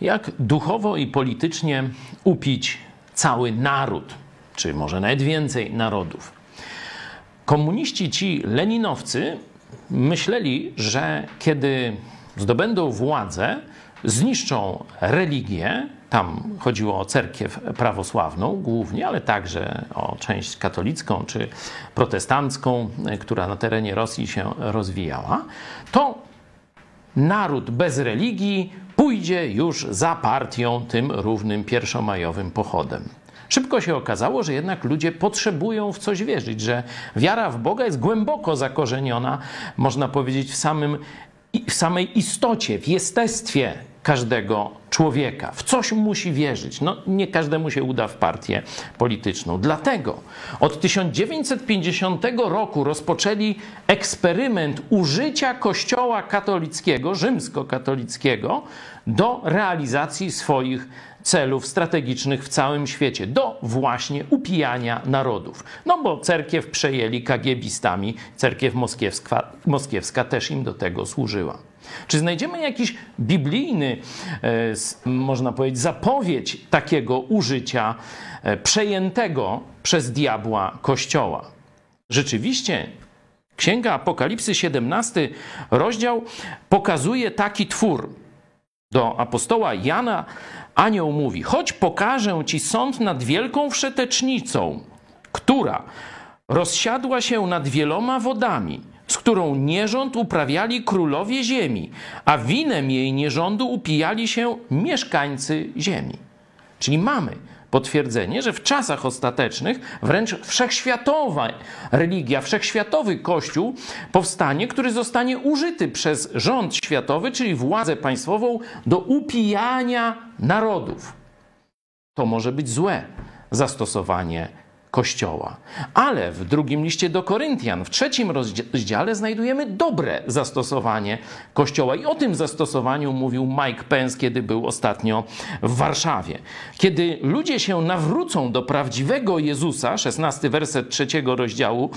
jak duchowo i politycznie upić cały naród, czy może nawet więcej narodów. Komuniści ci leninowcy myśleli, że kiedy zdobędą władzę, zniszczą religię, tam chodziło o cerkiew prawosławną głównie, ale także o część katolicką czy protestancką, która na terenie Rosji się rozwijała, to naród bez religii pójdzie już za partią tym równym pierwszomajowym pochodem. Szybko się okazało, że jednak ludzie potrzebują w coś wierzyć, że wiara w Boga jest głęboko zakorzeniona, można powiedzieć, w, samym, w samej istocie, w jestestwie każdego człowieka. W coś musi wierzyć. No, nie każdemu się uda w partię polityczną. Dlatego od 1950 roku rozpoczęli eksperyment użycia Kościoła katolickiego, rzymskokatolickiego, do realizacji swoich celów strategicznych w całym świecie, do właśnie upijania narodów. No bo cerkiew przejęli kagiebistami, cerkiew moskiewska, moskiewska też im do tego służyła. Czy znajdziemy jakiś biblijny, e, można powiedzieć, zapowiedź takiego użycia e, przejętego przez diabła kościoła? Rzeczywiście, Księga Apokalipsy, 17 rozdział, pokazuje taki twór. Do apostoła Jana anioł mówi: Chodź, pokażę ci sąd nad wielką wszetecznicą, która rozsiadła się nad wieloma wodami z którą nierząd uprawiali królowie ziemi, a winem jej nierządu upijali się mieszkańcy ziemi. Czyli mamy potwierdzenie, że w czasach ostatecznych wręcz wszechświatowa religia, wszechświatowy kościół powstanie, który zostanie użyty przez rząd światowy, czyli władzę państwową, do upijania narodów. To może być złe zastosowanie Kościoła. Ale w drugim liście do Koryntian, w trzecim rozdziale, znajdujemy dobre zastosowanie Kościoła. I o tym zastosowaniu mówił Mike Pence, kiedy był ostatnio w Warszawie. Kiedy ludzie się nawrócą do prawdziwego Jezusa, 16 werset trzeciego rozdziału,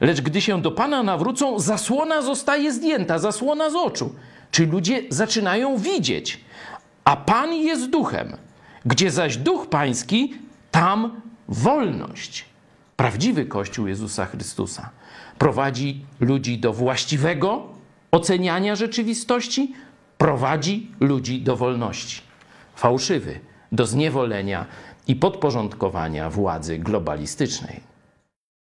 lecz gdy się do Pana nawrócą, zasłona zostaje zdjęta, zasłona z oczu. Czyli ludzie zaczynają widzieć, a Pan jest duchem. Gdzie zaś duch pański, tam wolność. Prawdziwy Kościół Jezusa Chrystusa prowadzi ludzi do właściwego oceniania rzeczywistości, prowadzi ludzi do wolności. Fałszywy do zniewolenia i podporządkowania władzy globalistycznej.